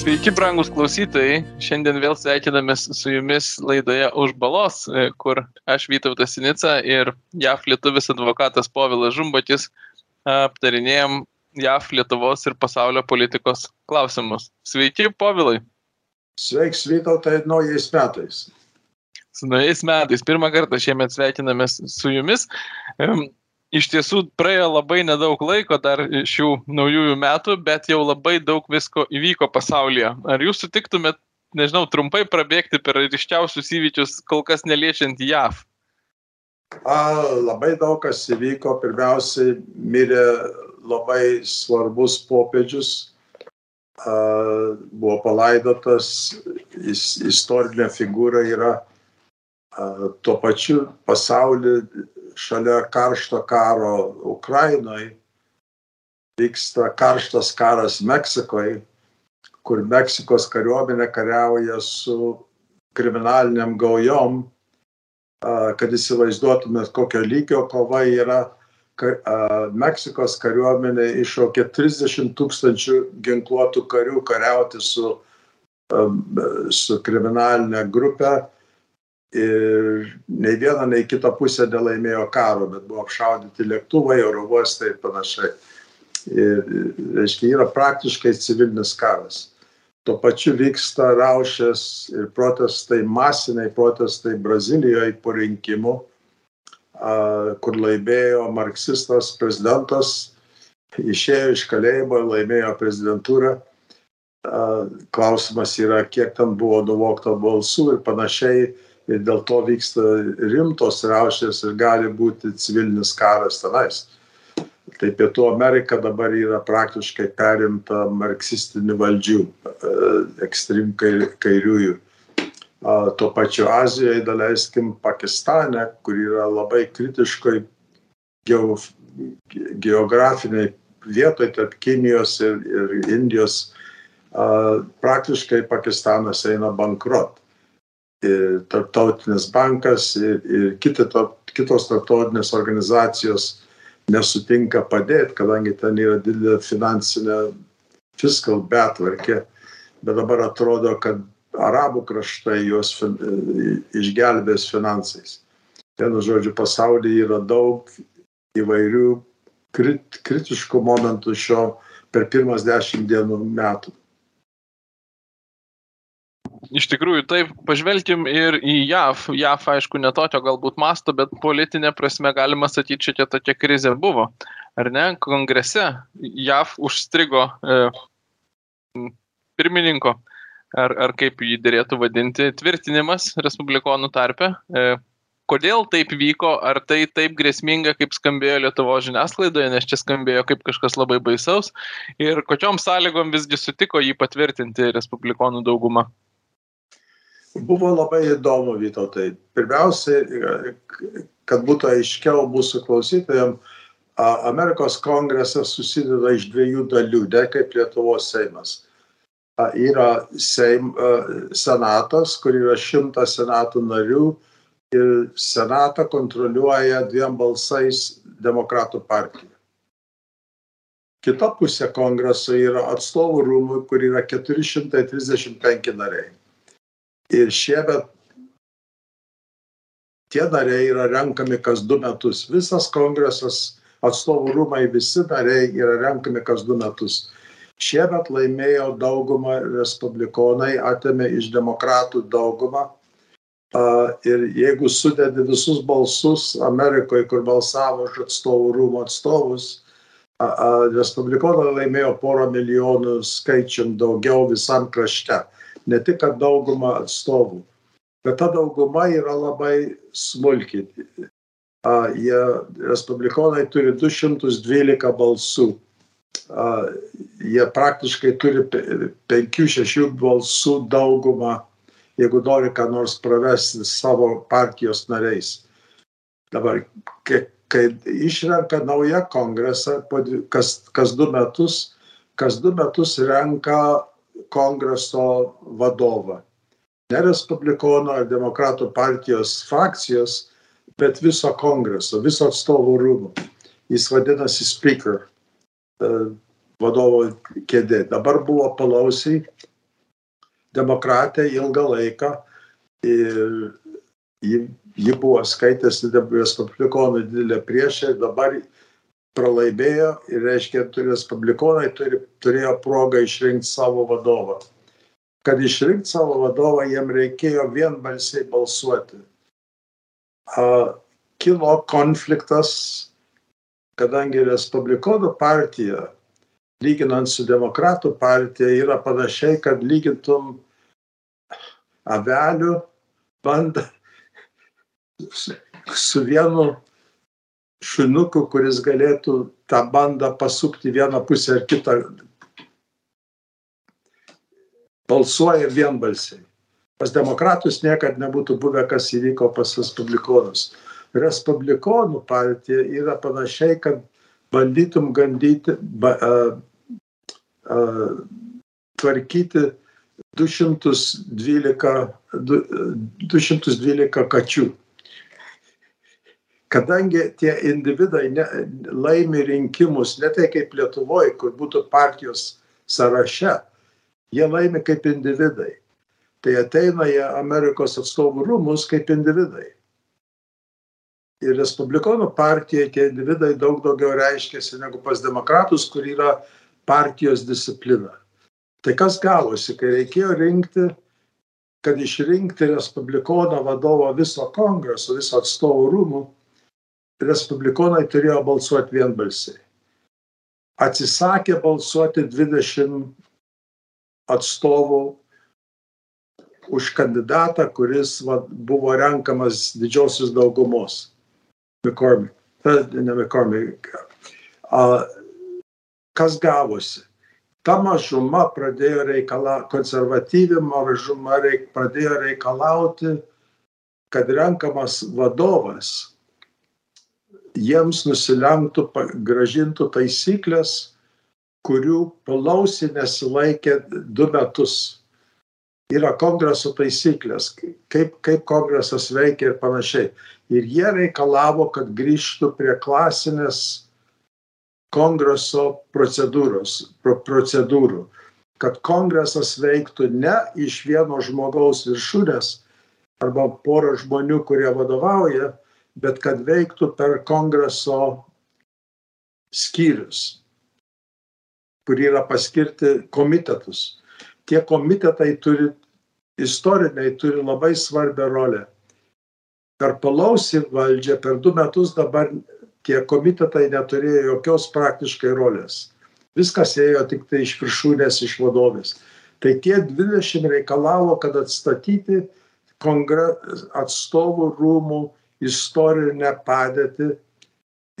Sveiki, brangus klausytojai. Šiandien vėl sveikinamės su jumis laidoje už balos, e, kur aš Vytautas Sinica ir JAF lietuvis advokatas Povilas Žumbatis aptarinėjom JAF, Lietuvos ir pasaulio politikos klausimus. Sveiki, Povilai. Sveiks, Vytautai, naujais metais. Su naujais metais. Pirmą kartą šiemet sveikinamės su jumis iš tiesų praėjo labai nedaug laiko dar šių naujųjų metų, bet jau labai daug visko įvyko pasaulyje. Ar jūs sutiktumėt, nežinau, trumpai prabėgti per ryškiausius įvykius, kol kas neliečiant JAV? A, labai daug kas įvyko. Pirmiausiai mirė labai svarbus popiežius. A, buvo palaidotas, jis, istorinė figūra yra a, tuo pačiu pasauliu šalia karšto karo Ukrainoje vyksta karštas karas Meksikoje, kur Meksikos kariuomenė kariauja su kriminaliniam gaujom, kad įsivaizduotumėt, kokio lygio kova yra. Meksikos kariuomenė iššaukė 30 tūkstančių ginkluotų karių kariauti su, su kriminalinė grupė ir nei viena, nei kita pusė nelaimėjo karo, bet buvo apšaudyti lėktuvai, oro uostai ir panašiai. Ir, reiškia, yra praktiškai civilinis karas. Tuo pačiu vyksta raušės ir protestai, masiniai protestai Brazilijoje po rinkimų, kur laimėjo marksistas prezidentas, išėjo iš kalėjimo laimėjo prezidentūrą. Klausimas yra, kiek ten buvo nuvokta balsų ir panašiai ir dėl to vyksta rimtos riaušės ir gali būti civilinis karas tenais. Tai Pietų Amerika dabar yra praktiškai perimta marksistinių valdžių, e, ekstrem kairiųjų. Tuo pačiu Azijoje, daleiskim, Pakistane, kur yra labai kritiškai geografiniai vietoje tarp Kinijos ir, ir Indijos, praktiškai Pakistanas eina bankrot ir tarptautinis bankas ir, ir kiti, kitos tarptautinės organizacijos nesutinka padėti, kadangi ten yra didelė finansinė fiskal betvarkė, bet dabar atrodo, kad arabų kraštai juos fin, išgelbės finansais. Vienu žodžiu, pasaulyje yra daug įvairių krit, kritiškų momentų šio per pirmas dešimt dienų metų iš tikrųjų taip pažvelkim ir į jav jav aišku ne tokio galbūt masto bet politine prasme galima sakyt šiokia tokia krizė buvo. Ar ne? Kongrese jav užstrigo e, pirmininko. Ar, ar kaip jį dėrėtų vadinti? Tvirtinimas respublikonų tarpe. E, kodėl taip vyko, ar tai taip grėsminga, kaip skambėjo Lietuvo žiniasklaidoje, nes čia skambėjo kaip kažkas labai baisaus, ir kokiom sąlygom visgi sutiko jį patvirtinti Respublikonų dauguma buvo labai įdomu, Vytautai. Pirmiausiai, kad būtų aiškiau mūsų klausytojams, Amerikos kongresas susideda iš dviejų dalių, ne kaip Lietuvos Seimas. Yra Seim, senatas, kur yra šimtas senatų narių ir senatą kontroliuoja dviem balsais demokratų partija. Kita pusė kongreso yra atstovų rūmų, kur yra 435 nariai ir šiemet tie nariai yra renkami kas du metus. Visas kongresas, atstovų rūmai, visi nariai yra renkami kas du metus. Šiemet laimėjo daugumą respublikonai, atėmė iš demokratų daugumą. Ir jeigu sudedi visus balsus Amerikoje, kur balsavo už atstovų rūmų atstovus, respublikonai laimėjo porą milijonų skaičium daugiau visam krašte ne tik kad dauguma atstovų, bet ta dauguma yra labai smulki. Jie, respublikonai turi 212 balsų. Jie praktiškai turi 5-6 balsų daugumą, jeigu nori ką nors pravesti savo partijos nariais. Dabar, kai, kai išrenka naują kongresą, kas, kas du metus, kas du metus renka kongreso vadovą. Ne Respublikonų ar Demokratų partijos frakcijos, bet viso kongreso, viso atstovų rūmų. Jis vadinasi speaker, e, vadovo kėdė. Dabar buvo palausiai, demokratė ilgą laiką ir ji, ji buvo skaitęsi respublikonų didelę priešą ir dabar pralaimėjo ir reiškia, respublikonai turi, turėjo progą išrinkti savo vadovą. Kad išrinkti savo vadovą, jiem reikėjo vienbalsiai balsuoti. A, kilo konfliktas, kadangi Respublikonų partija, lyginant su Demokratų partija, yra panašiai, kad lygintum avelių bandą su vienu šuniuku, kuris galėtų tą bandą pasukti vieną pusę ar kitą. Balsuoja vienbalsiai. Pas demokratus niekada nebūtų buvę, kas įvyko pas respublikonus. Respublikonų partija yra panašiai, kad bandytum gandyti, ba, a, a, tvarkyti 212, 212 kačių kadangi tie individai ne, laimi rinkimus, ne tai kaip Lietuvoje, kur būtų partijos sąraše, jie laimi kaip individai. Tai ateina į Amerikos atstovų rūmus kaip individai. Ir Respublikonų partijai tie individai daug daugiau reiškiasi negu pas demokratus, kur yra partijos disciplina. Tai kas gavosi, kai reikėjo rinkti, kad išrinkti Respublikono vadovo viso kongreso, viso atstovų rūmų, respublikonai turėjo balsuoti vienbalsiai. Atsisakė balsuoti 20 atstovų už kandidatą, kuris va, buvo renkamas didžiosios daugumos. McCormick. Ne McCormick. A, kas gavosi? Ta mažuma pradėjo reikalauti, konservatyvi mažuma reik, pradėjo reikalauti, kad renkamas vadovas jiems nusilenktų, gražintų taisyklės, kurių palausi nesilaikė du metus. Yra kongreso taisyklės, kaip, kaip kongresas veikia ir panašiai. Ir jie reikalavo, kad grįžtų prie klasinės kongreso procedūros, pro, procedūrų. Kad kongresas veiktų ne iš vieno žmogaus viršūnės arba poro žmonių, kurie vadovauja, bet kad veiktų per kongreso skyrius, kur yra paskirti komitetus. Tie komitetai turi, istoriniai turi labai svarbią rolę. Per palausi valdžią, per du metus dabar tie komitetai neturėjo jokios praktiškai rolės. Viskas ėjo tik tai iš viršūnės, iš vadovės. Tai tie 20 reikalavo, kad atstatyti kongre, atstovų rūmų istorinę padėtį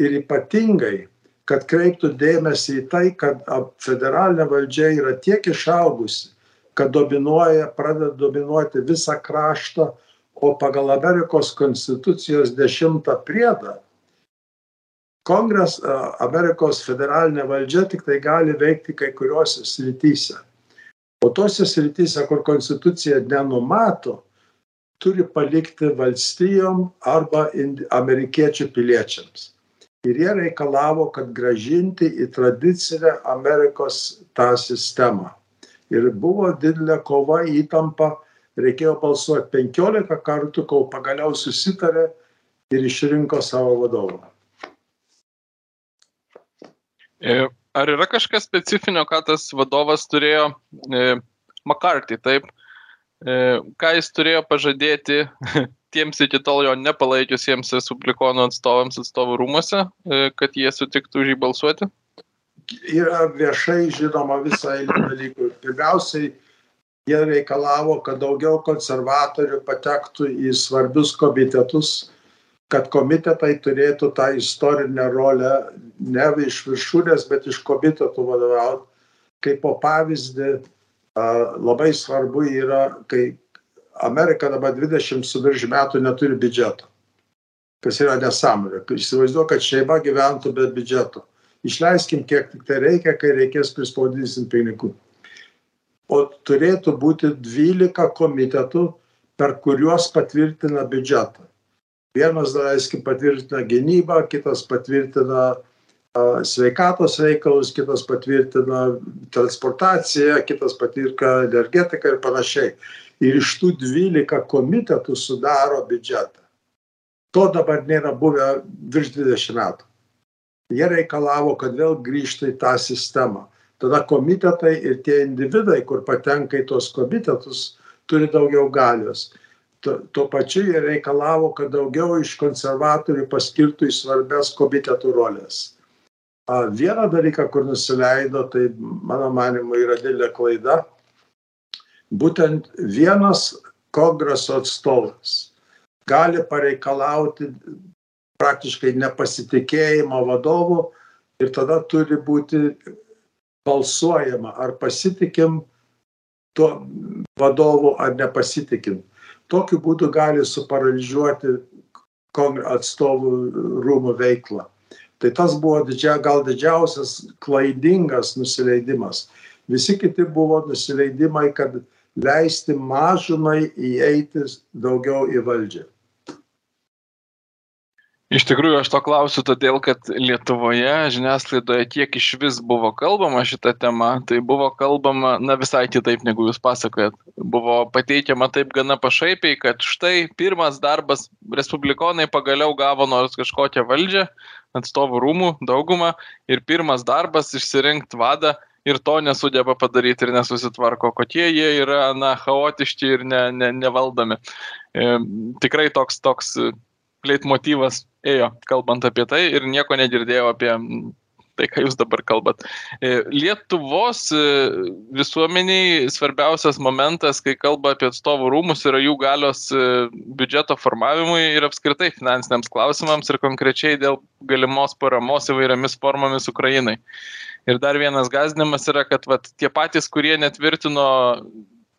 ir ypatingai, kad kreiptų dėmesį į tai, kad federalinė valdžia yra tiek išaugusi, kad dominuoja, pradeda dominuoti visą kraštą, o pagal Amerikos konstitucijos dešimtą priedą Kongres, Amerikos federalinė valdžia tik tai gali veikti kai kuriuose srityse. O tose srityse, kur konstitucija nenumato, turi palikti valstijom arba amerikiečių piliečiams. Ir jie reikalavo, kad gražinti į tradicinę Amerikos tą sistemą. Ir buvo didelė kova, įtampa, reikėjo balsuoti 15 kartų, kol pagaliau susitarė ir išrinko savo vadovą. E, ar yra kažkas specifinio, ką tas vadovas turėjo? E, McCarthy, taip, ką jis turėjo pažadėti tiems iki tol jo nepalaikiusiems respublikonų atstovams atstovų rūmose, e, kad jie sutiktų už jį balsuoti? Yra viešai žinoma visai dalykų. Pirmiausiai, jie reikalavo, kad daugiau konservatorių patektų į svarbius komitetus, kad komitetai turėtų tą istorinę rolę ne iš viršūnės, bet iš komitetų vadovauti. Kaip po pavyzdį, labai svarbu yra, kai Amerika dabar 20 su virš metų neturi biudžeto. Kas yra nesąmonė. Įsivaizduoju, kad šeima gyventų be biudžeto. Išleiskim, kiek tik tai reikia, kai reikės prispaudinsim pinigų. O turėtų būti 12 komitetų, per kuriuos patvirtina biudžetą. Vienas, daleiskim, patvirtina gynybą, kitas patvirtina sveikatos reikalus, kitas patvirtina transportaciją, kitas patvirtina energetiką ir panašiai. Ir iš tų 12 komitetų sudaro biudžetą. To dabar nėra buvę virš 20 metų. Jie reikalavo, kad vėl grįžtų į tą sistemą. Tada komitetai ir tie individai, kur patenka į tos komitetus, turi daugiau galios tuo pačiu jie reikalavo, kad daugiau iš konservatorių paskirtų į svarbės komitetų rolės. Vieną dalyką, kur nusileido, tai mano manimu yra didelė klaida. Būtent vienas kongreso atstovas gali pareikalauti praktiškai nepasitikėjimo vadovu ir tada turi būti balsuojama, ar pasitikim tuo vadovu ar nepasitikim tokiu būdu gali suparalyžiuoti atstovų rūmų veiklą. Tai tas buvo didžia, gal didžiausias klaidingas nusileidimas. Visi kiti buvo nusileidimai, kad leisti mažumai įeiti daugiau į valdžią. Iš tikrųjų, aš to klausiu todėl, kad Lietuvoje žiniasklaidoje tiek iš vis buvo kalbama šitą temą, tai buvo kalbama, na visai kitaip negu jūs pasakojat. Buvo pateikiama taip gana pašaipiai, kad štai pirmas darbas, respublikonai pagaliau gavo nors kažkokią valdžią, atstovų rūmų daugumą ir pirmas darbas išsirinkti vadą ir to nesugeba padaryti ir nesusitvarko, kokie jie yra, na, chaotiški ir ne, ne, nevaldomi. E, tikrai toks, toks leitmotyvas ėjo, kalbant apie tai ir nieko negirdėjau apie tai, ką jūs dabar kalbat. E, Lietuvos e, visuomeniai svarbiausias momentas, kai kalba apie atstovų rūmus, yra jų galios e, biudžeto formavimui ir apskritai finansiniams klausimams ir konkrečiai dėl galimos paramos įvairiamis formomis Ukrainai. Ir dar vienas gazdinimas yra, kad vat, tie patys, kurie netvirtino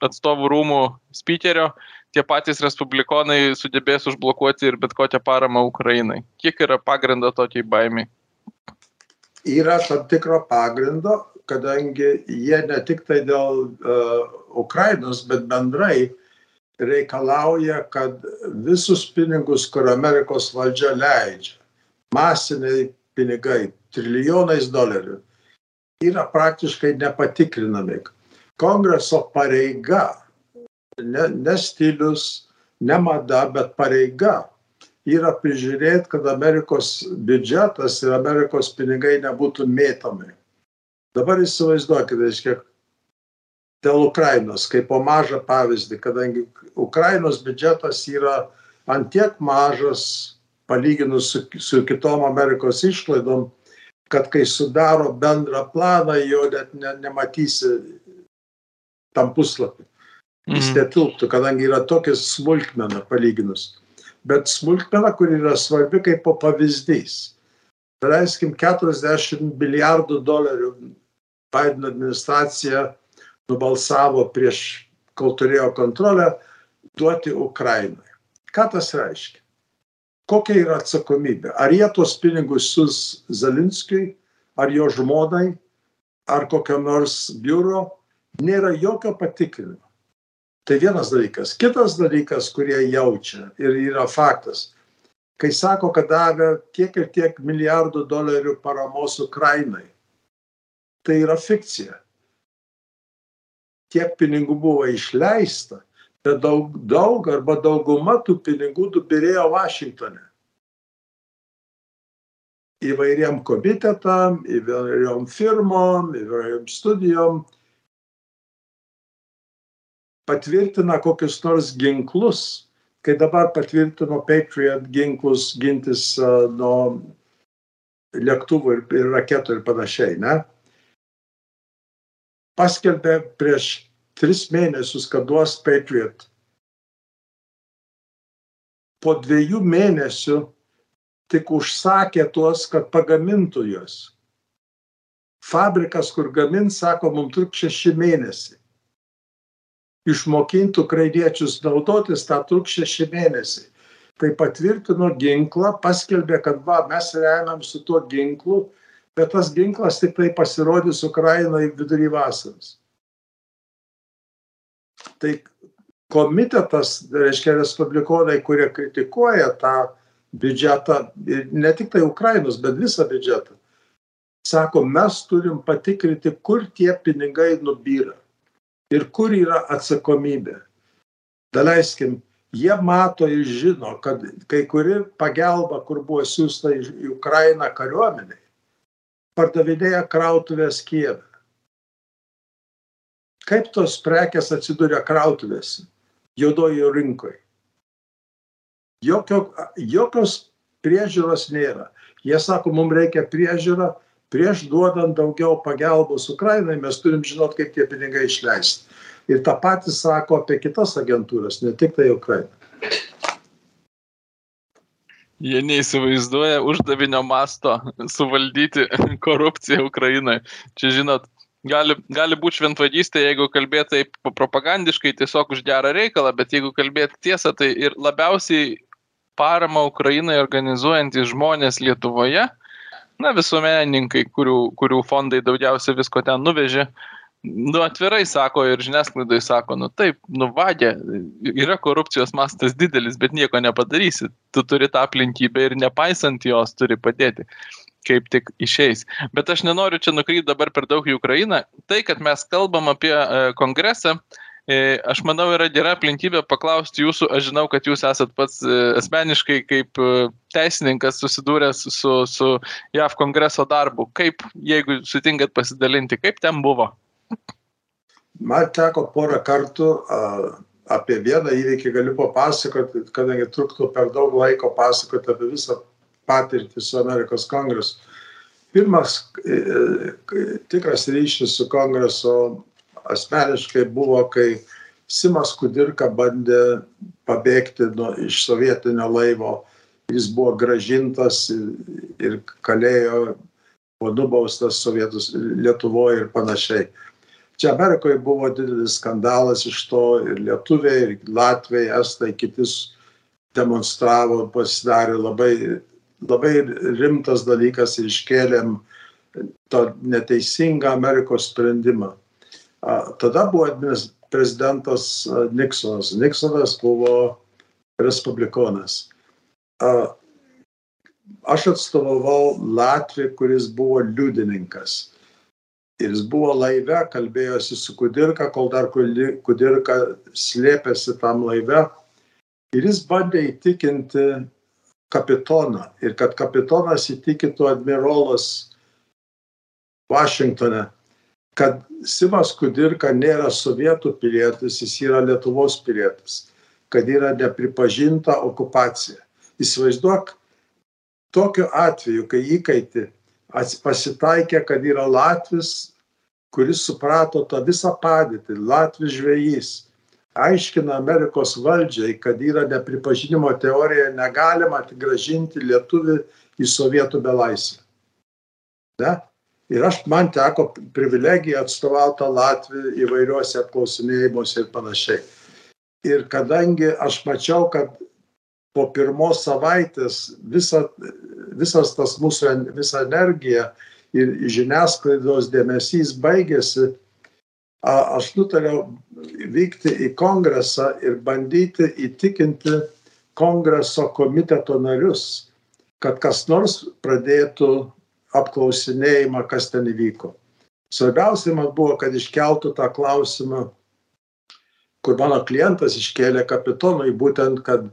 atstovų rūmų spikerio, tie patys respublikonai sugebės užblokuoti ir bet kokią paramą Ukrainai. Kiek yra pagrindo tokiai baimiai? Yra tam tikro pagrindo, kadangi jie ne tik tai dėl uh, Ukrainos, bet bendrai reikalauja, kad visus pinigus, kur Amerikos valdžia leidžia, masiniai pinigai, trilijonais dolerių, yra praktiškai nepatikrinami. Kongreso pareiga ne, ne stilius, ne mada, bet pareiga yra prižiūrėti, kad Amerikos biudžetas ir Amerikos pinigai nebūtų mėtomi. Dabar įsivaizduokite, reiškia, dėl Ukrainos, kaip po mažą pavyzdį, kadangi Ukrainos biudžetas yra antiek mažas, palyginus su, su kitom Amerikos išlaidom, kad kai sudaro bendrą planą, jo net ne, nematysi tam puslapį jis netilptų, kadangi yra tokia smulkmena palyginus. Bet smulkmena, kur yra svarbi kaip po pavyzdys. Leiskim 40 milijardų dolerių Biden administracija nubalsavo prieš, kol turėjo kontrolę, duoti Ukrainai. Ką tas reiškia? Kokia yra atsakomybė? Ar jie tuos pinigus sus Zalinskiui, ar jo žmonai, ar kokiam nors biuro? Nėra jokio patikrinimo tai vienas dalykas. Kitas dalykas kurie jaučia ir yra faktas. Kai sako kad davė tiek ir tiek milijardų dolerių paramos ukrainai tai yra fikcija. Tiek pinigų buvo išleista bet daug daug arba dauguma tų pinigų nubyrėjo vašingtone. Įvairiem komitetam įvairiom firmom įvairiom studijom patvirtina kokius nors ginklus, kai dabar patvirtino Patriot ginklus gintis uh, nuo lėktuvų ir, ir raketų ir panašiai, ne? Paskelbė prieš tris mėnesius, kad duos Patriot. Po dviejų mėnesių tik užsakė tuos, kad pagamintų juos. Fabrikas, kur gamint, sako, mums truks šeši mėnesiai išmokint ukrainiečius naudotis tą truks šeši mėnesiai. Tai patvirtino ginklą, paskelbė, kad va, mes remiam su tuo ginklu, bet tas ginklas tik tai pasirodys Ukrainai vidury vasaros. Tai komitetas, reiškia respublikonai, kurie kritikuoja tą biudžetą, ne tik tai Ukrainos, bet visą biudžetą, sako, mes turim patikrinti, kur tie pinigai nubyra ir kur yra atsakomybė. Daleiskim, jie mato ir žino, kad kai kuri pagalba, kur buvo siūsta į Ukrainą kariuomeniai, pardavinėja krautuvės Kievę. Kaip tos prekes atsiduria krautuvėse, juodojo rinkoje? Jokio, jokios priežiūros nėra. Jie sako, mums reikia priežiūrą, prieš duodant daugiau pagalbos Ukrainai mes turim žinot, kaip tie pinigai išleisti. Ir tą patį sako apie kitas agentūras, ne tik tai Ukraina. Jie neįsivaizduoja uždavinio masto suvaldyti korupciją Ukrainoje. Čia, žinot, gali, gali būti šventvagystė, jeigu kalbėti taip propagandiškai, tiesiog už gerą reikalą, bet jeigu kalbėti tiesą, tai ir labiausiai paramą Ukrainai organizuojantys žmonės Lietuvoje na, visuomenininkai, kurių, kurių fondai daugiausia visko ten nuvežė, nu, atvirai sako ir žiniasklaidai sako, nu taip, nuvagė, yra korupcijos mastas didelis, bet nieko nepadarysi. Tu turi tą aplinkybę ir nepaisant jos turi padėti kaip tik išeis. Bet aš nenoriu čia nukrypti dabar per daug į Ukrainą. Tai, kad mes kalbam apie e, kongresą, E, aš manau, yra gera aplinkybė paklausti jūsų, aš žinau, kad jūs esat pats e, asmeniškai kaip e, teisininkas susidūręs su, su JAV kongreso darbu. Kaip, jeigu sutinkat pasidalinti, kaip ten buvo? Man teko porą kartų apie vieną įvykį galiu papasakoti, kadangi truktų per daug laiko pasakoti apie visą patirtį su Amerikos kongresu. Pirmas tikras ryšys su kongreso asmeniškai buvo, kai Simas Kudirka bandė pabėgti nuo, iš sovietinio laivo. Jis buvo gražintas ir, kalėjo, buvo nubaustas sovietus Lietuvoje ir panašiai. Čia Amerikoje buvo didelis skandalas iš to ir lietuviai, ir latviai, estai, kitis demonstravo, pasidarė labai, labai rimtas dalykas ir iškėlėm to neteisingą Amerikos sprendimą. Tada buvo prezidentas Niksonas. Niksonas buvo respublikonas. Aš atstovavau Latvijai, kuris buvo liudininkas. Ir jis buvo laive, kalbėjosi su Kudirka, kol dar Kudirka slėpėsi tam laive. Ir jis bandė įtikinti kapitoną. Ir kad kapitonas įtikintų admirolas Vašingtone, kad Simas Kudirka nėra sovietų pilietis, jis yra Lietuvos pilietis, kad yra nepripažinta okupacija. Įsivaizduok, tokiu atveju, kai įkaiti pasitaikė, kad yra Latvis, kuris suprato tą visą padėtį, Latvis žvėjys, aiškina Amerikos valdžiai, kad yra nepripažinimo teorija, negalima atigražinti lietuvių į sovietų belaisvę. Ne? Ir aš man teko privilegija atstovaut tą Latviją įvairiuose apklausinėjimuose ir panašiai. Ir kadangi aš mačiau, kad po pirmos savaitės visa, visas tas mūsų visa energija ir žiniasklaidos dėmesys baigėsi, aš nutariau vykti į kongresą ir bandyti įtikinti kongreso komiteto narius, kad kas nors pradėtų apklausinėjimą, kas ten įvyko. Svarbiausia man buvo, kad iškeltų tą klausimą, kur mano klientas iškėlė kapitonui, būtent, kad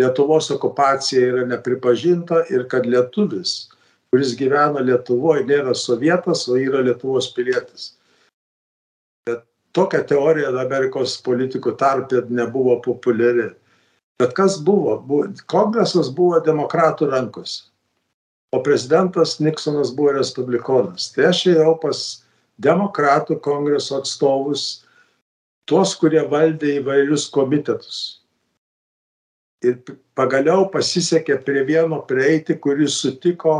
Lietuvos okupacija yra nepripažinta ir kad lietuvis, kuris gyvena Lietuvoje, nėra sovietas, o yra Lietuvos pilietis. Bet tokia teorija Amerikos politikų tarpė nebuvo populiari. Bet kas buvo? kongresas buvo demokratų rankose o prezidentas Niksonas buvo respublikonas. Tai aš ėjau pas demokratų kongreso atstovus, tuos, kurie valdė įvairius komitetus. Ir pagaliau pasisekė prie vieno prieiti, kuris sutiko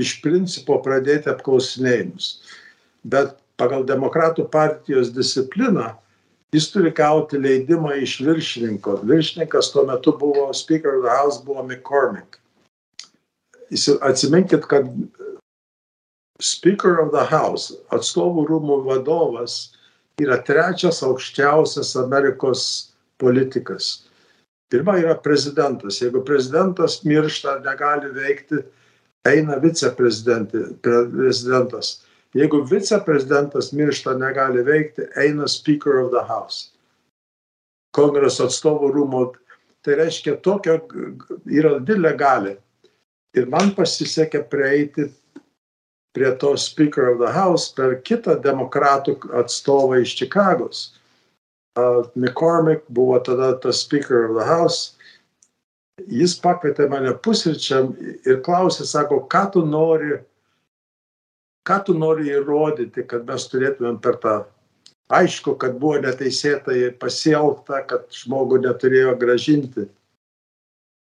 iš principo pradėti apklausinėjimus. Bet pagal demokratų partijos discipliną jis turi gauti leidimą iš viršininko. Viršininkas tuo metu buvo Speaker of the House, buvo McCormick Atsiminkit, kad Speaker of the House, atstovų rūmų vadovas, yra trečias aukščiausias Amerikos politikas. Pirma yra prezidentas. Jeigu prezidentas miršta negali veikti, eina viceprezidentas. Jeigu viceprezidentas miršta, negali veikti, eina Speaker of the House. Kongreso atstovų rūmų. Tai reiškia, tokia yra didelė gali. Ir man pasisekė prieiti prie to Speaker of the House per kitą demokratų atstovą iš Čikagos. Uh, McCormick buvo tada tas Speaker of the House jis pakvietė mane pusryčiam ir klausė, sako, ką tu nori, ką tu nori įrodyti, kad mes turėtumėm per tą. Aišku, kad buvo neteisėtai pasielgta, kad žmogų neturėjo gražinti.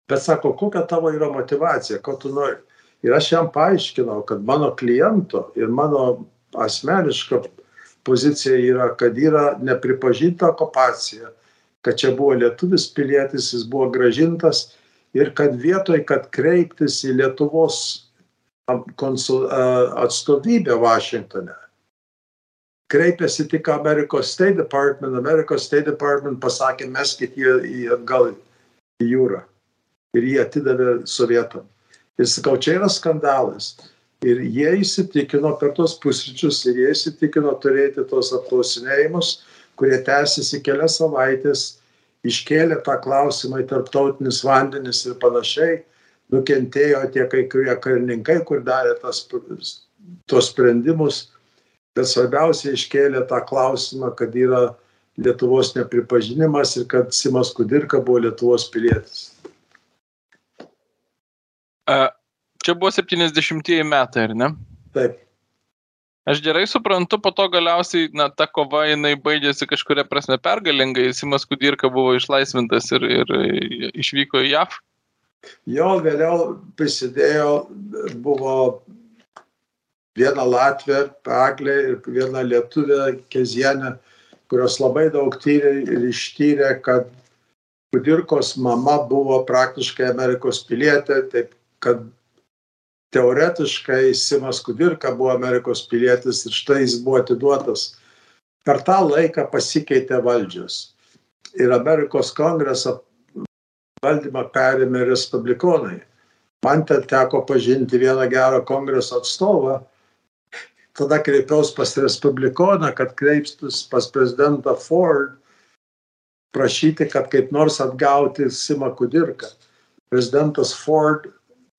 Bet sako, kokia tavo yra motivacija, ko tu nori. Ir aš jam paaiškinau, kad mano kliento ir mano asmeniška pozicija yra, kad yra nepripažinta okupacija, kad čia buvo lietuvis pilietis, jis buvo gražintas ir kad vietoj, kad kreiptis į Lietuvos konsul, atstovybę Vašingtone, kreipėsi tik Amerikos State Department, Amerikos State Department pasakė, meskit jį atgal į jūrą. Ir jį atidavė sovietam. Ir sakau, čia yra skandalas. Ir jie įsitikino per tos pusryčius, ir jie įsitikino turėti tos apklausinėjimus, kurie tęsiasi kelias savaitės iškėlė tą klausimą į tarptautinius vandenis ir panašiai, nukentėjo tie kai kurie karininkai, kur darė tas, tos sprendimus, bet svarbiausia iškėlė tą klausimą, kad yra Lietuvos nepripažinimas ir kad Simas Kudirka buvo Lietuvos pilietis. Čia buvo 70-ieji metai, ar ne? Taip. Aš gerai suprantu, po to galiausiai, na, ta kova jinai baigėsi kažkuria prasme pergalingai, Simas Kudirka buvo išlaisvintas ir, ir išvyko į JAV. Jo vėliau prisidėjo, buvo viena Latvija, Paglė ir viena Lietuvė, Kezienė, kurios labai daug tyrė ir ištyrė, kad Kudirkos mama buvo praktiškai Amerikos pilietė, taip kad teoretiškai Simas Kudirka buvo Amerikos pilietis ir štai jis buvo atiduotas. Per tą laiką pasikeitė valdžios. Ir Amerikos kongresą valdymą perėmė respublikonai. Man ten teko pažinti vieną gerą kongreso atstovą. Tada kreipiausi pas respublikoną, kad kreipstus pas prezidentą Ford, prašyti, kad kaip nors atgauti Simą Kudirką. Prezidentas Ford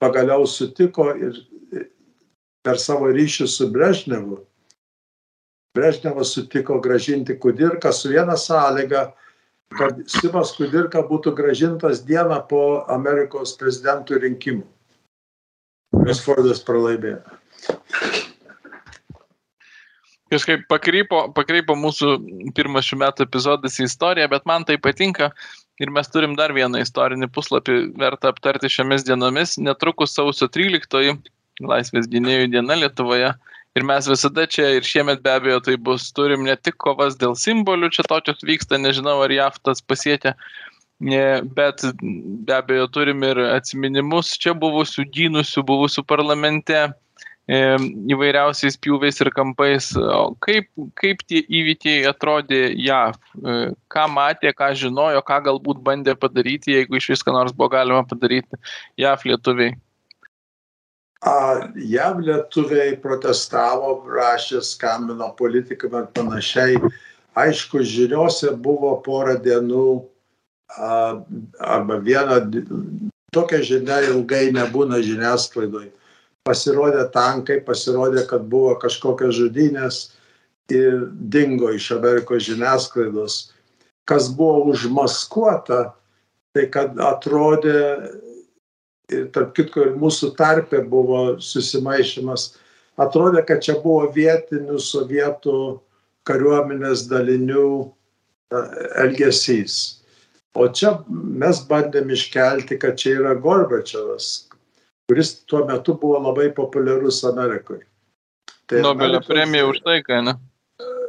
pagaliau sutiko ir per savo ryšį su Brežnevu. Brežnevas sutiko gražinti Kudirką su viena sąlyga, kad Simas Kudirka būtų gražintas dieną po Amerikos prezidentų rinkimų, kurios Fordas pralaimėjo. Kažkaip pakrypo, pakrypo mūsų pirmas šių metų epizodas į istoriją, bet man tai patinka, Ir mes turim dar vieną istorinį puslapį vertą aptarti šiomis dienomis. Netrukus sausio 13, Laisvės gynėjų diena Lietuvoje. Ir mes visada čia ir šiemet be abejo tai bus. Turim ne tik kovas dėl simbolių, čia tokios vyksta, nežinau ar JAV tas pasiekia, bet be abejo turim ir atminimus čia buvusių gynusių, buvusių parlamente įvairiausiais pjūviais ir kampais. O kaip, kaip tie įvykiai atrodė JAV? E, ką matė, ką žinojo, ką galbūt bandė padaryti, jeigu iš viską nors buvo galima padaryti JAV lietuviai? A, JAV lietuviai protestavo, rašė, skambino politikam ir panašiai. Aišku, žiniuose buvo porą dienų a, arba viena, tokia žinia ilgai nebūna žiniasklaidoje pasirodė tankai, pasirodė, kad buvo kažkokios žudynės ir dingo iš Amerikos žiniasklaidos. Kas buvo užmaskuota, tai kad atrodė, ir tarp kitko ir mūsų tarpe buvo susimaišymas, atrodė, kad čia buvo vietinių sovietų kariuomenės dalinių e, elgesys. O čia mes bandėm iškelti, kad čia yra Gorbačiovas, kuris tuo metu buvo labai populiarus Amerikoje. Tai Nobelio Amerikos, premija už taiką, ne?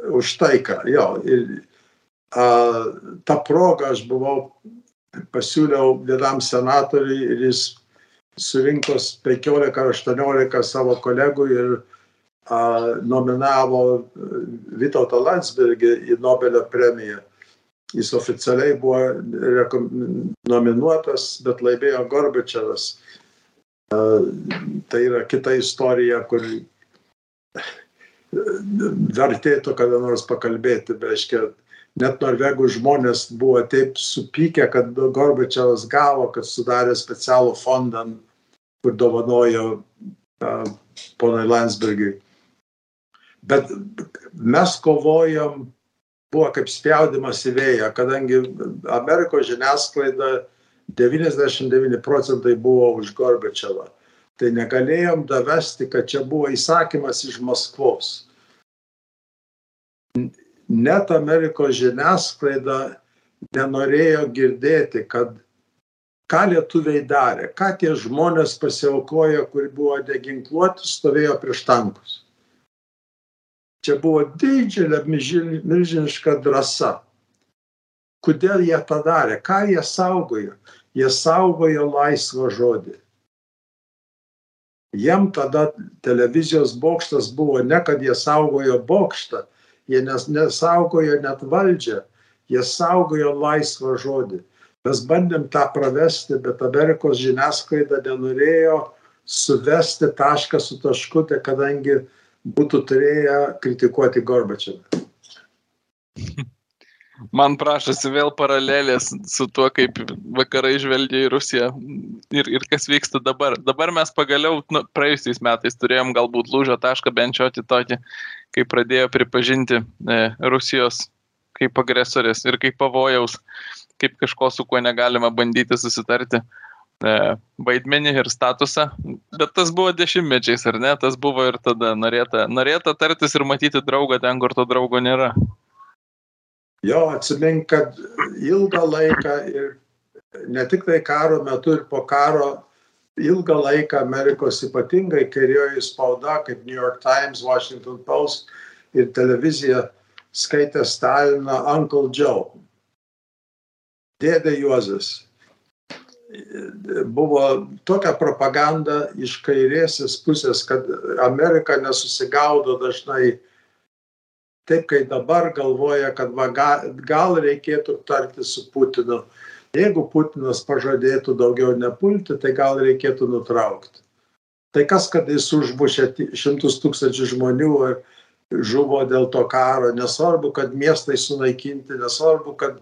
Už taiką, jo. Ir a, tą progą aš buvau, pasiūliau vienam senatoriui ir jis surinko 15 ar 18 savo kolegų ir a, nominavo Vytautą Landsbergį į Nobelio premiją. Jis oficialiai buvo nominuotas, bet laimėjo Gorbačiavas Tai yra kita istorija, kur vertėtų kada nors pakalbėti, reiškia, net norvegų žmonės buvo taip supykę, kad Gorbačiavas gavo, kad sudarė specialų fondą, kur dovanojo uh, ponai Landsbergiui. Bet mes kovojom, buvo kaip spjaudimas į vėją, kadangi Amerikos žiniasklaida 99 procentai buvo už Gorbačiavą. Tai negalėjom davesti, kad čia buvo įsakymas iš Maskvos. Net Amerikos žiniasklaida nenorėjo girdėti, kad ką lietuviai darė, ką tie žmonės pasiaukojo, kur buvo deginkluoti, stovėjo prieš tankus. Čia buvo didžiulė milžiniška drąsa. Kodėl jie tą darė, ką jie saugojo? jie saugojo laisvą žodį. Jiem tada televizijos bokštas buvo ne, kad jie saugojo bokštą, jie nes, nesaugojo net valdžią, jie saugojo laisvą žodį. Mes bandėm tą pravesti, bet Amerikos žiniasklaida nenorėjo suvesti tašką su taškutė, kadangi būtų turėję kritikuoti Gorbačiavą. man prašosi vėl paralelės su tuo, kaip vakarai žvelgia į Rusiją ir, ir kas vyksta dabar. Dabar mes pagaliau, nu, praėjusiais metais turėjom galbūt lūžio tašką bent šioti tokį, kai pradėjo pripažinti e, Rusijos kaip agresorės ir kaip pavojaus, kaip kažko su kuo negalima bandyti susitarti e, vaidmenį ir statusą, bet tas buvo dešimtmečiais, ar ne, tas buvo ir tada norėta, norėta tartis ir matyti draugą ten, kur to draugo nėra. Jo, atsimink, kad ilgą laiką ir ne tik tai karo metu ir po karo, ilgą laiką Amerikos ypatingai kairioji spauda, kaip New York Times, Washington Post ir televizija skaitė Staliną Uncle Joe. Dėdė Juozas. Buvo tokia propaganda iš kairėsis pusės, kad Amerika nesusigaudo dažnai taip kaip dabar galvoja, kad va, gal, reikėtų tarti su Putinu. Jeigu Putinas pažadėtų daugiau nepulti, tai gal reikėtų nutraukti. Tai kas, kad jis užbušė šimtus tūkstančių žmonių ir žuvo dėl to karo, nesvarbu, kad miestai sunaikinti, nesvarbu, kad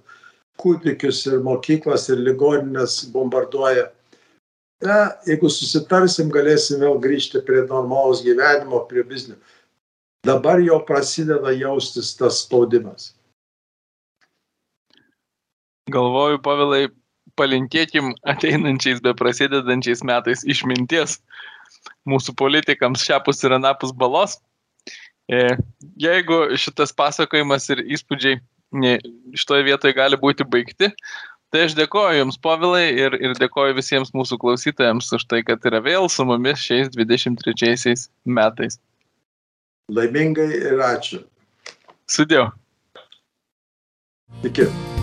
kūdikius ir mokyklas ir ligoninės bombarduoja. Ne, jeigu susitarsim, galėsim vėl grįžti prie normalaus gyvenimo, prie biznio dabar jau prasideda jaustis tas spaudimas. Galvoju, pavilai, palinkėkim ateinančiais, be prasidedančiais metais išminties mūsų politikams šiapus ir anapus balos. E, jeigu šitas pasakojimas ir įspūdžiai šitoje vietoje gali būti baigti, tai aš dėkoju Jums, Povilai, ir, ir dėkoju visiems mūsų klausytojams už tai, kad yra vėl su mumis šiais 23 metais. Laimingai ir ačiū. Sudėjau. Iki.